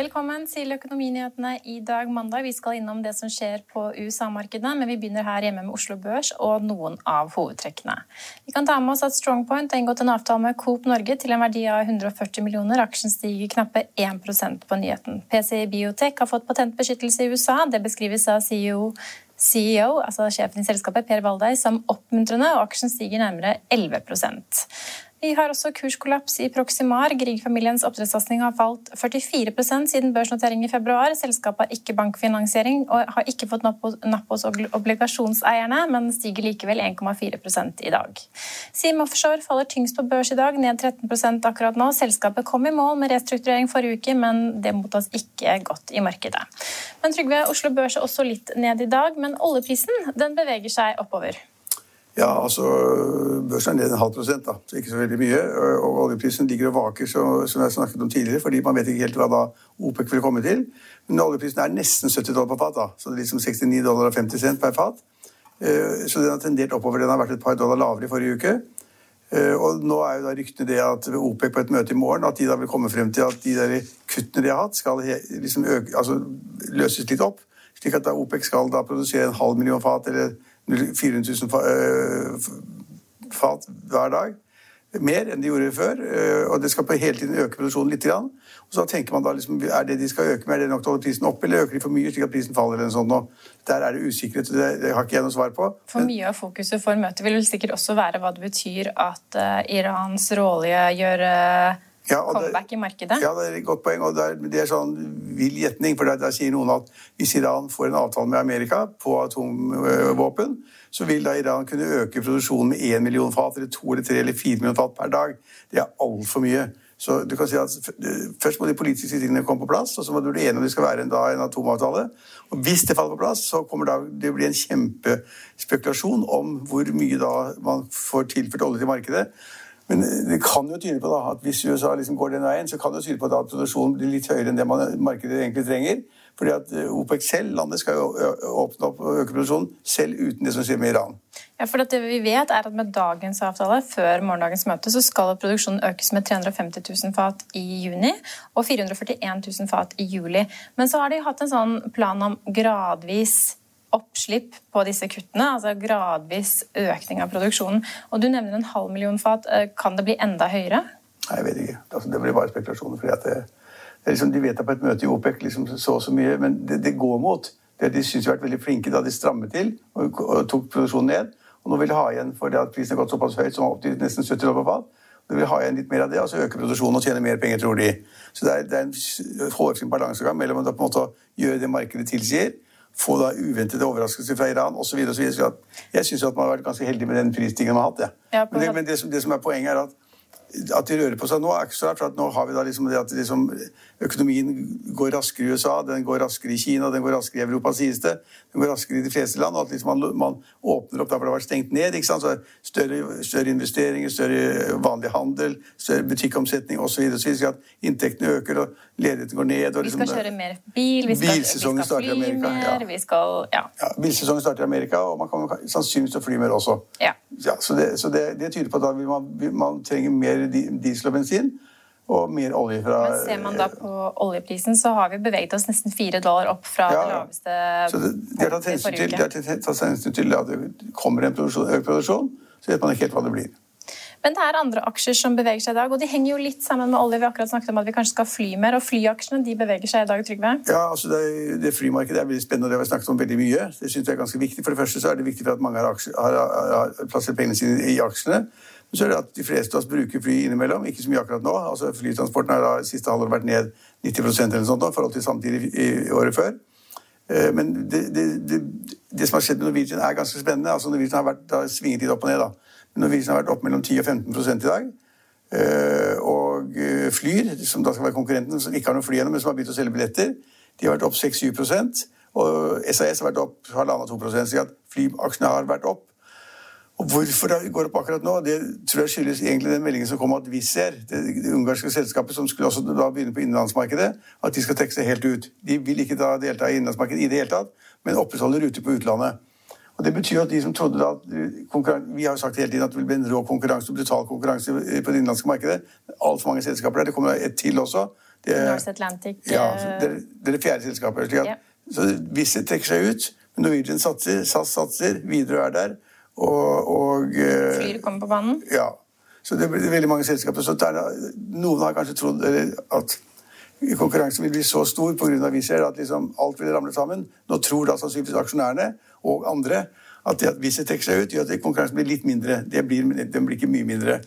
Velkommen til Økonominyhetene i dag mandag. Vi skal innom det som skjer på USA-markedet, men vi begynner her hjemme med Oslo Børs og noen av hovedtrekkene. Vi kan ta med oss at Strongpoint har inngått en avtale med Coop Norge til en verdi av 140 millioner. Aksjen stiger knappe 1 på nyheten. PCI Biotech har fått patentbeskyttelse i USA. Det beskrives av CEO CEO, altså sjefen i selskapet, Per Valdei, som oppmuntrende, og aksjen stiger nærmere 11 vi har også kurskollaps i Proximar. Grieg-familiens oppdrettssatsing har falt 44% siden børsnotering i februar. Selskapet har ikke bankfinansiering og har ikke fått napp hos obligasjonseierne, men stiger likevel 1,4 i dag. Sim Offshore faller tyngst på børs i dag, ned 13% akkurat nå. Selskapet kom i mål med restrukturering forrige uke, men det mottas ikke godt i markedet. Men Trygve, Oslo Børs er også litt ned i dag, men oljeprisen den beveger seg oppover. Ja, altså Børsen er ned en halv prosent, da, så ikke så veldig mye. Og oljeprisen ligger og vaker, som jeg snakket om tidligere, fordi man vet ikke helt hva da OPEC vil komme til. Men oljeprisen er nesten 70 dollar på fat, da, så det er liksom 69 dollar og 50 cent per fat. Eh, så den har tendert oppover. Den har vært et par dollar lavere i forrige uke. Eh, og nå er jo da ryktene det at OPEC på et møte i morgen at de da vil komme frem til at de der kuttene de har hatt, skal liksom øke, altså løses litt opp. Slik at da OPEC skal da produsere en halv million fat eller 400 000 eh, fat hver dag. Mer enn de gjorde før. Eh, og det skal på hele tiden øke produksjonen litt. Og så tenker man da liksom, Er det de skal øke med, er det nok til å holde prisen oppe, eller øker de for mye slik at prisen faller? eller sånn, Der er det usikkerhet. Det, det har ikke jeg noe svar på. For mye av fokuset for møtet vil vel sikkert også være hva det betyr at uh, Irans råolje gjør ja, comeback i markedet? Ja, det er et godt poeng. og Det er, det er sånn vill gjetning. For der, der, sier noen at hvis Iran får en avtale med Amerika på atomvåpen, så vil da Iran kunne øke produksjonen med én million fat, eller to eller tre eller fire millioner fat per dag. Det er altfor mye. Så du kan si at Først må de politiske tingene komme på plass, og så må du bli enig om det skal være en, da, en atomavtale. Og Hvis det faller på plass, så kommer da, det bli en kjempespekulasjon om hvor mye da man får tilført olje til markedet. Men det kan jo tyde på da, at hvis USA liksom går den veien, så kan det tyde på at produksjonen blir litt høyere enn det man, markedet egentlig trenger. Fordi at eh, OPEC selv, landet skal jo åpne opp og øke produksjonen selv uten det som skjer med Iran. Ja, for det vi vet er at Med dagens avtale før morgendagens møte så skal produksjonen økes med 350 000 fat i juni og 441 000 fat i juli. Men så har de hatt en sånn plan om gradvis oppslipp på disse kuttene, altså gradvis økning av produksjonen. Og Du nevner en halv million fat. Eh, kan det bli enda høyere? Nei, jeg vet ikke. Altså, det blir bare spekulasjoner. fordi det, det liksom, De vet at på et møte i OPEC liksom, så så mye, men det, det går mot. Det, de syns de har vært veldig flinke da de strammet til og, og tok produksjonen ned. Og nå vil de ha igjen for det at prisen har gått såpass høyt som opp til nesten 70 dollar på fat. De vil ha igjen litt mer av det, og så øke produksjonen og tjene mer penger, tror de. Så det er, det er en hårfin balansegang mellom å gjøre det markedet tilsier, få da uventede overraskelser fra Iran osv. Jeg syns man har vært ganske heldig med den prisstigningen man har hatt. Ja. Men, det, men det, som, det, som, er poenget, er at at de rører på seg nå, er ikke så rart. for Nå har vi da liksom det at liksom økonomien går raskere i USA, den går raskere i Kina, den går raskere i Europa, sies det. Den går raskere i de fleste land. og at liksom man, man, åpner opp der hvor det har vært stengt ned. ikke sant? Så større, større investeringer, større vanlig handel, større butikkomsetning osv. Så, så at inntektene øker og ledigheten går ned. Og liksom, vi skal kjøre mer bil, vi skal, vi skal fly Amerika, mer, ja. vi skal ja. ja. Bilsesongen starter i Amerika, og man kan sannsynligvis fly mer også. Ja. Ja, så det, så det, det tyder på at man, man trenger mer diesel og bensin. og mer olje fra Men ser man da på oljeprisen, så har vi beveget oss nesten fire dollar opp fra Ja, det laveste Så det, de har tatt hensyn til, de til at det kommer en produksjon, økt produksjon, så vet man ikke helt hva det blir. Men det er andre aksjer som beveger seg i dag, og de henger jo litt sammen med olje. Vi har akkurat snakket om at vi kanskje skal fly mer, og flyaksjene de beveger seg i dag, Trygve. Ja, altså det, det flymarkedet er veldig spennende, og det har vi snakket om veldig mye. Det synes jeg er ganske viktig. For det første så er det viktig for at mange har, aksjer, har, har, har plassert pengene sine i aksjene. Men så er det at de fleste av oss bruker fly innimellom. Ikke så mye akkurat nå. Altså Flytransporten har da siste halvår vært ned 90 eller sånt da, i forhold til samtidig i, året før. Eh, Men det, det, det, det som har skjedd med Norwegian, er ganske spennende. Altså Norwegian har vært, har svinget litt opp og ned. da. Men Norwegian har vært opp mellom 10 og 15 i dag. Eh, Og eh, Flyr, som da skal være konkurrenten, som ikke har noe fly gjennom, men som har begynt å selge billetter, de har vært opp 6-7 Og SAS har vært opp 1,5-2% så at flyaksjene har vært opp. Og Hvorfor det går opp akkurat nå, det tror jeg skyldes egentlig den meldingen som kom at Wizz Air, det, det ungarske selskapet som skulle også da begynne på innenlandsmarkedet, at de skal trekke seg helt ut. De vil ikke da delta i innenlandsmarkedet i det hele tatt, men opprettholde ruter på utlandet. Og det betyr at de som trodde da Vi har jo sagt hele tiden at det vil bli en rå konkurranse, brutal konkurranse på det innenlandske markedet. Altfor mange selskaper der. Det kommer et til også. Det, Atlantic ja, eh, det, er- det er fjerde selskapet. Slik at, yeah. Så Wizz trekker seg ut, men Norwegian satser, SAS satser, Widerøe er der. Og, og eh, Flyr kommer på banen. ja. Så det blir veldig mange selskaper. Så det er, noen har kanskje trodd eller, at konkurransen vil bli så stor pga. Wizz Air at liksom alt vil ramle sammen. Nå tror da sannsynligvis aksjonærene og andre at det at Wizz trekker seg ut, gjør at konkurransen blir litt mindre. Det blir, den blir ikke mye mindre.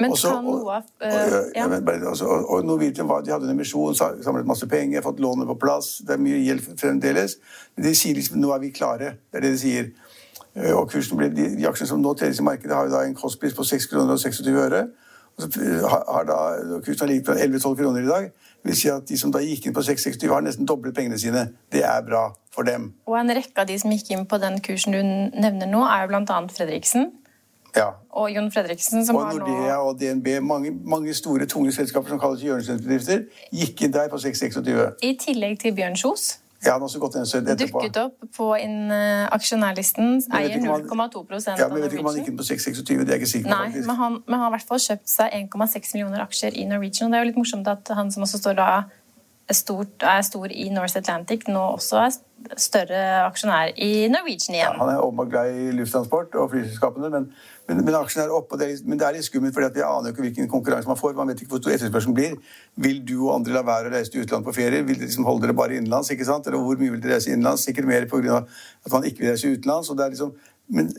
Men Også- kan noe av og, eh, ja, ja. men altså, og, og Norwegian var, de hadde en emisjon, samlet masse penger, fått lånet på plass. Det er mye gjeld fremdeles. Men de sier liksom nå er vi klare. Det er det de sier. Eh, Og kursen ble, de, de aksjene som nå telles i markedet, har jo da en kostpris på 6 kroner og 26 øre. Og så eh, har, da kursen har ligget på 11-12 kroner i dag. Det vil si at de som da gikk inn på 6,26, har nesten doblet pengene sine. Det er bra for dem. Og en rekke av de som gikk inn på den kursen du nevner nå, er jo bl.a. Fredriksen. Ja. Og Jon Fredriksen, som Og har Nordea nå og DNB, mange, mange store, tunge selskaper som kalles hjørnesteinsbedrifter, gikk inn der på 6,26. I tillegg til Bjørn Kjos Jeg har også gått en stund etterpå. dukket opp på inn, uh, aksjonærlisten, Jeg eier ikke om han- 0,2 Ja, men jeg vet ikke om han gikk inn på 626, det er jeg ikke sikker på. Nei, faktisk. men han, men han har i hvert fall kjøpt seg 1,6 millioner aksjer i Norwegian. Og det er jo litt morsomt at han som også står da er, stort, er stor i North Atlantic, nå også er større aksjonær i Norwegian igjen. Ja, han er åpenbart glad i lufttransport og flyselskapene, men, men, men aksjen er oppe. Men det er litt skummelt, fordi jeg aner jo ikke hvilken konkurranse man får. Man vet ikke hvor stor etterspørselen blir. Vil du og andre la være å reise til utlandet på ferie? Vil dere liksom holde dere bare innenlands? ikke sant? Eller hvor mye vil dere reise innenlands? Sikkert mer pga. at man ikke vil reise utenlands. og det er liksom, men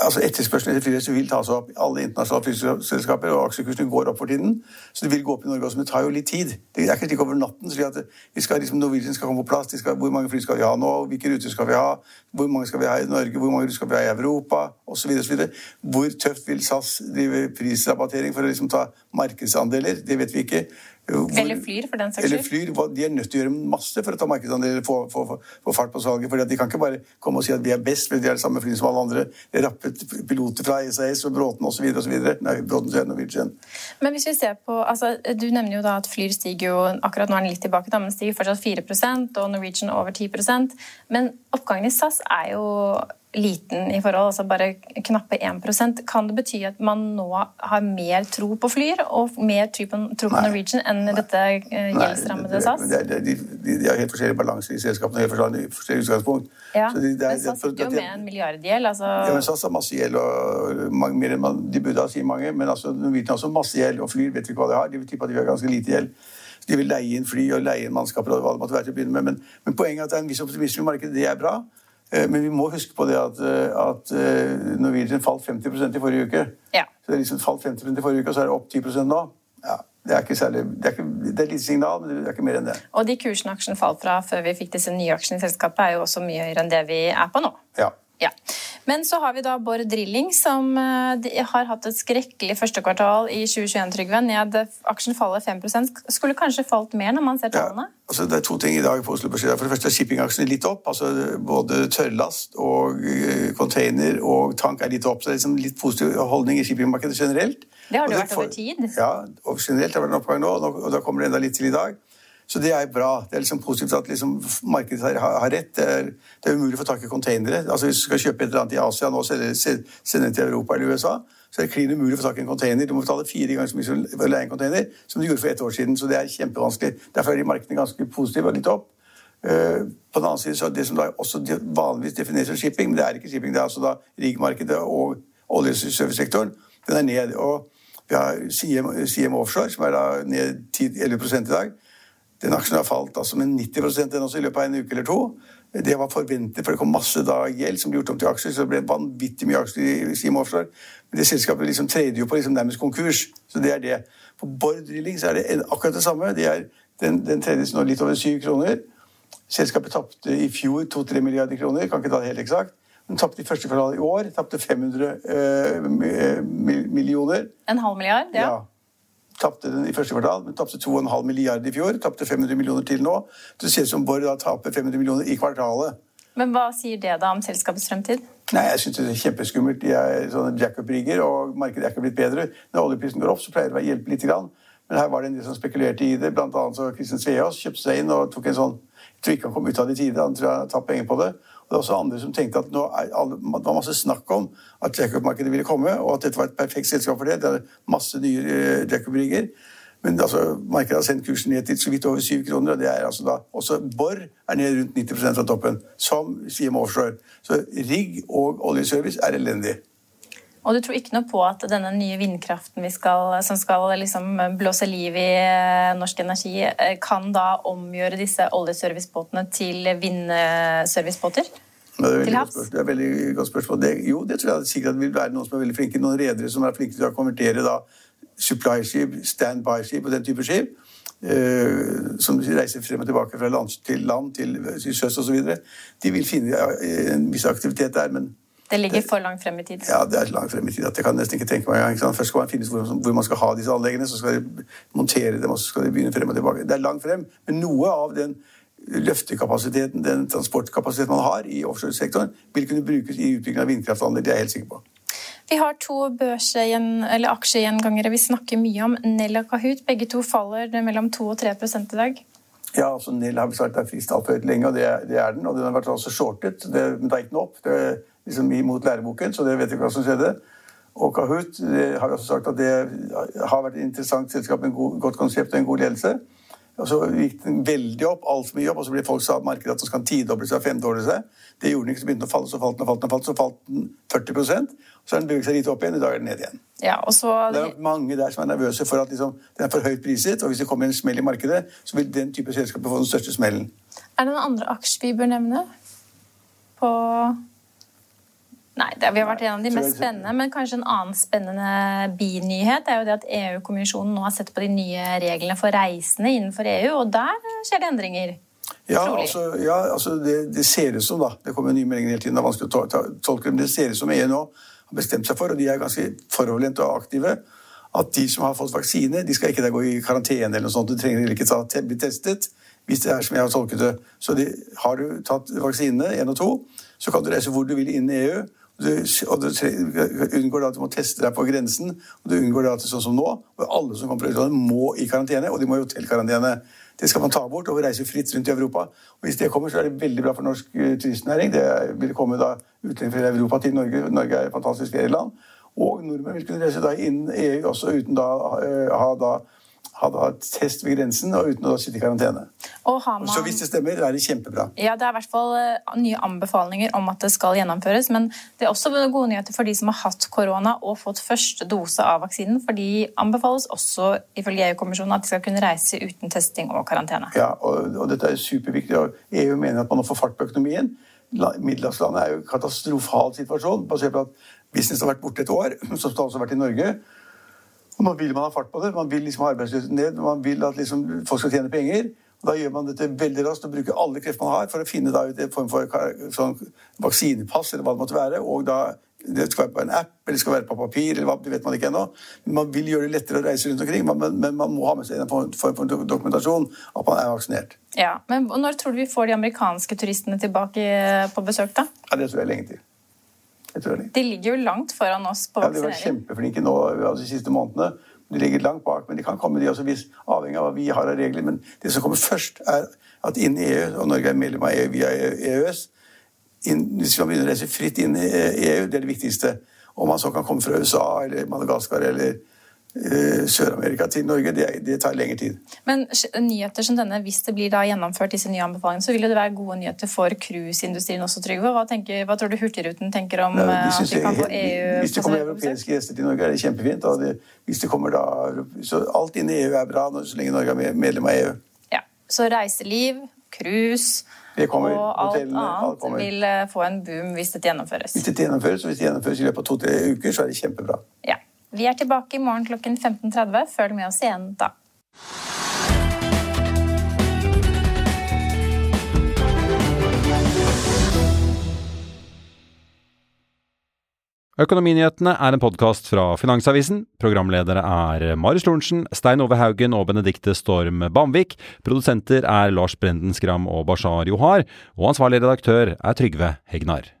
altså Etterspørselen etter flyreiser vil ta seg opp. Alle internasjonale flyselskaper og aksjekursene går opp for tiden. Så det vil gå opp i Norge også, men det tar jo litt tid. Det er ikke slik over natten. så vi skal liksom, Norwegian skal komme på plass. Skal, hvor mange fly skal vi ha nå? Hvilke ruter skal vi ha? Hvor mange skal vi ha i Norge? Hvor mange ruter skal vi ha i Europa? og så videre. Hvor tøft vil SAS drive prisrabattering for å liksom ta markedsandeler? Det vet vi ikke. Hvor, Eller Flyr, for den saks Eller skyld. Flyr. De er nødt til å gjøre masse for å ta markedsandeler og få, få, få, få fart på salget. For de kan ikke bare komme og si at vi er best, men de er det samme flyet som alle andre. Det er rappe piloter fra SAS og Bråten osv. Men hvis vi ser på, altså, Du nevner jo da at Flyr stiger jo akkurat nå er den litt tilbake, da, men stiger fortsatt 4 og Norwegian over 10 Men oppgangen i SAS er jo liten i forhold, altså bare knappe 1% Kan det bety at man nå har mer tro på Flyr og mer tro på, tro på Norwegian enn dette eh, gjeldsrammede SAS? det- det- De, de, de har helt forskjellige balanse i selskapene. helt forskjellige forskjellige utgangspunkt. Ja, de- det er- Men SAS sitter jo med en milliardgjeld. altså... Ja, men SAS har masse gjeld, og mange, mer enn man, de burde ha, sier mange. Men altså, Norwegian har også masse gjeld, og Flyr vet vi hva de har. De vil tippe at de har ganske lite gjeld. De vil leie inn fly og leie inn mannskaper og hva det måtte være til å begynne med. Men, men poenget er at det er en viss optimisme i markedet. Det er bra. Eh, Men vi må huske på det at, eh, at eh, Norwegian falt 50% i forrige uke. Ja. Så det er liksom falt 50% i forrige uke, og så er det opp 10% nå. Ja, det er ikke særlig, det er, ikke, det er lite signal, men det er ikke mer enn det. Og de kursene aksjen falt fra før vi fikk disse nye aksjene i selskapet, er jo også mye høyere enn det vi er på nå. Ja. Ja. Men så har vi da Bård Drilling, som eh, har hatt et skrekkelig første kvartal i 2021, Trygve. Ned, aksjen faller 5% Skulle kanskje falt mer når man ser tallene? Ja, altså det er to ting i dag på Oslo Børs. For det første er shippingaksjene litt opp. altså Både tørrlast og eh, container og tank er litt opp. Så det er liksom litt positiv holdning i shippingmarkedet generelt. Det har det det vært over tid. Ja, og generelt har det vært en oppgang nå- og da kommer det enda litt til i dag. Så det er bra. Det er liksom positivt at liksom markedet har, har rett. Det er, det er umulig å få tak i containere. Altså Hvis du skal kjøpe et eller annet i Asia nå og sende til Europa eller USA, så er det klin umulig å få tak i en container. Du må betale fire ganger så mye for å leie en container som du gjorde for ett år siden. Så det er kjempevanskelig. Derfor er de markedene ganske positive og litt opp. Uh, på den annen side så er det som da også vanligvis defineres som shipping, men det er ikke shipping, det er altså da riggmarkedet og oljeservicesektoren, den er ned. Og vi har CM, CM Offshore, som er da ned 10-11 i dag. Den aksjen har falt altså med 90 den også i løpet av en uke eller to. Det var forventet, for det kom masse da gjeld som ble gjort om til aksjer. Så det ble vanvittig mye aksjer i Siem Offshore. Men det selskapet liksom tredje jo på liksom nærmest konkurs. Så det er det. På Bård Drilling så er det akkurat det samme. De er, den, den tredje nå litt over syv kroner. Selskapet tapte i fjor 2-3 milliarder kroner. Kan ikke ta det helt eksakt. Den tapte i første kvartal i år. Tapte 500 øh, millioner. En halv milliard? ja. ja tapte den i første kvartal, men tapte 2,5 milliarder i fjor. Tapte 500 millioner til nå. Det ser ut som Borr taper 500 millioner i kvartalet. Men hva sier det da om selskapets fremtid? Nei, Jeg syns det er kjempeskummelt. De er sånne jackup-rigger, og markedet er ikke blitt bedre. Når oljeprisen går opp, så pleier det å hjelpe litt. Grann. Men her var det en del som spekulerte i det. Blant annet så Kristin Sveaas kjøpte seg inn og tok en sånn Jeg tror ikke han kom ut av det i tide. Han tror jeg har tatt penger på det. Det var også andre som tenkte at alle, det var masse snakk om at jackup-markedet ville komme, og at dette var et perfekt selskap for det. Det er masse nye uh, jackup-rigger. Men altså, markedet har sendt kursen ned til så vidt over 7 kroner. og det er altså da, Også Borr er ned rundt 90% fra toppen, som CM Offshore. Så rigg og oljeservice er elendig. Og du tror ikke noe på at denne nye vindkraften skal, som skal liksom blåse liv i eh, norsk energi, eh, kan da omgjøre disse oljeservicebåtene til vindservicebåter? Det er, det er veldig godt spørsmål. Det, jo, det tror jeg sikkert vil være noen som er veldig flinke. Noen redere som er flinke til å konvertere da supply-skip, standby-skip og den type skip. Uh, som reiser frem og tilbake fra land til land, til, til sjøs osv. De vil finne en viss aktivitet der, men det ligger for langt frem i tid? Ja, det er langt frem i tid. at Jeg kan nesten ikke tenke meg engang. Først skal man finne hvor, hvor, man skal ha disse anleggene, så skal de montere dem, og så skal de begynne frem og tilbake. Det er langt frem, men noe av den løftekapasiteten, den transportkapasiteten man har i offshoresektoren, vil kunne brukes i utbygging av vindkraftanlegg. Det er jeg helt sikker på. Vi har to aksjegjengangere vi snakker mye om. Nell og Kahoot. Begge to faller mellom 2 og 3% i dag. Ja, altså Nell har vi sagt er frist lenge, og det det er, den. Og den har vært altså shortet. Det, det gikk den opp. Det liksom imot læreboken, så det vet vi hva som skjedde. Og Kahoot har vi også sagt at det har vært et interessant selskap med et godt konsept og en god ledelse. Og Så gikk den veldig opp, altfor mye opp, og så ble folk sa markedet at den skal tidoble seg, femdoble seg. Det gjorde den ikke, så begynte den å falle, så falt den og falt den, og falt, så falt den 40 Så har den beveget seg litt opp igjen, i dag er den ned igjen. Ja, og så... Det er mange der som er nervøse for at liksom, den er for høyt priset, og hvis det kommer en smell i markedet, så vil den type selskaper få den største smellen. Er det noen andre aksjer vi bør nevne? På Nei, det, vi har vært en av de mest spennende, men kanskje en annen spennende binyhet er jo det at EU-kommisjonen nå har sett på de nye reglene for reisende innenfor EU, og der skjer det endringer. Ja, altså, ja, altså det, det, ser ut som, da Det kommer nye meldinger hele tiden, det er vanskelig å tolke men det ser ut som EU nå har bestemt seg for, og de er ganske foroverlente og aktive, at de som har fått vaksine, de skal ikke gå i karantene eller noe sånt. De trenger ikke bli testet hvis det er som jeg har tolket det. Så de, har du tatt vaksinene, én og to, så kan du reise hvor du vil inn i EU. Og du unngår da at du må teste deg på grensen. og du unngår da at det er sånn som nå, og Alle som kommer fra Russland, må i karantene, og de må i hotellkarantene. Det skal man ta bort og reise fritt rundt i Europa. Og Hvis det kommer, så er det veldig bra for norsk uh, turistnæring. Det vil komme da fra Europa til Norge. Norge er et fantastisk ferieland. Og nordmenn vil kunne reise da innen EU også uten da uh, ha da hadde hatt test ved grensen og uten å sitte i karantene. Man... Så hvis det stemmer, er det kjempebra. Ja, Det er i hvert fall eh, nye anbefalinger om at det skal gjennomføres. Men det er også gode nyheter for de som har hatt korona og fått første dose av vaksinen. For de anbefales også ifølge EU-kommisjonen at de skal kunne reise uten testing og karantene. Ja, og, og dette er superviktig. og EU mener at man må få fart på økonomien. Middelhavslandet er jo en katastrofal situasjon, basert på at business har vært borte et år, som det også har vært i Norge. Og nå vil man ha fart på det. Man vil liksom ha arbeidsløsheten ned. Man vil at liksom folk skal tjene penger. Og Da gjør man dette veldig raskt og bruker alle krefter man har for å finne da ut en form for sånn vaksinepass eller hva det måtte være. og da det skal være på en app eller det skal være på papir. eller hva, det vet man ikke ennå. Man vil gjøre det lettere å reise rundt omkring. Men, men man må ha med seg en form for dokumentasjon at man er vaksinert. Ja, men Når tror du vi får de amerikanske turistene tilbake på besøk? da? Ja, Det tror jeg lenge til. De ligger jo langt foran oss på vaksinering. Ja, De har vært kjempeflinke nå altså, de siste månedene. De ligger langt bak, men de kan komme de også hvis, avhengig av hva vi har av regler. Men det som kommer først, er at inn i EU, og Norge er medlem av EU via EØS inn, Hvis man begynner å reise fritt inn i EU, det er det viktigste. Om man så kan komme fra USA eller Madagaskar eller Sør-Amerika til Norge, det, det, tar lengre tid. Men nyheter som denne, hvis det blir da gjennomført disse nye anbefalingene, så vil det være gode nyheter for cruiseindustrien også, Trygve. Hva, tenker, hva tror du Hurtigruten tenker om Nei, de at vi kan få EU Hvis det kommer europeiske gjester til Norge, er det kjempefint. Det, hvis det kommer da, så alt innen EU er bra så lenge Norge er medlem av EU. Ja. Så reiseliv, cruise Det kommer, og alt hotellene, annet alt vil eh, få en boom hvis dette gjennomføres. Hvis det gjennomføres, og hvis det gjennomføres i løpet av to-tre uker, så er det kjempebra. Ja. Vi er tilbake i morgen klokken 15.30. Følg med oss igjen da. Økonominyhetene er en podkast fra Finansavisen. Programledere er Marius Lorentzen, Stein Ove Haugen og Benedikte Storm Bamvik. Produsenter er Lars Brenden Skram og Bashar Johar. Og ansvarlig redaktør er Trygve Hegnar.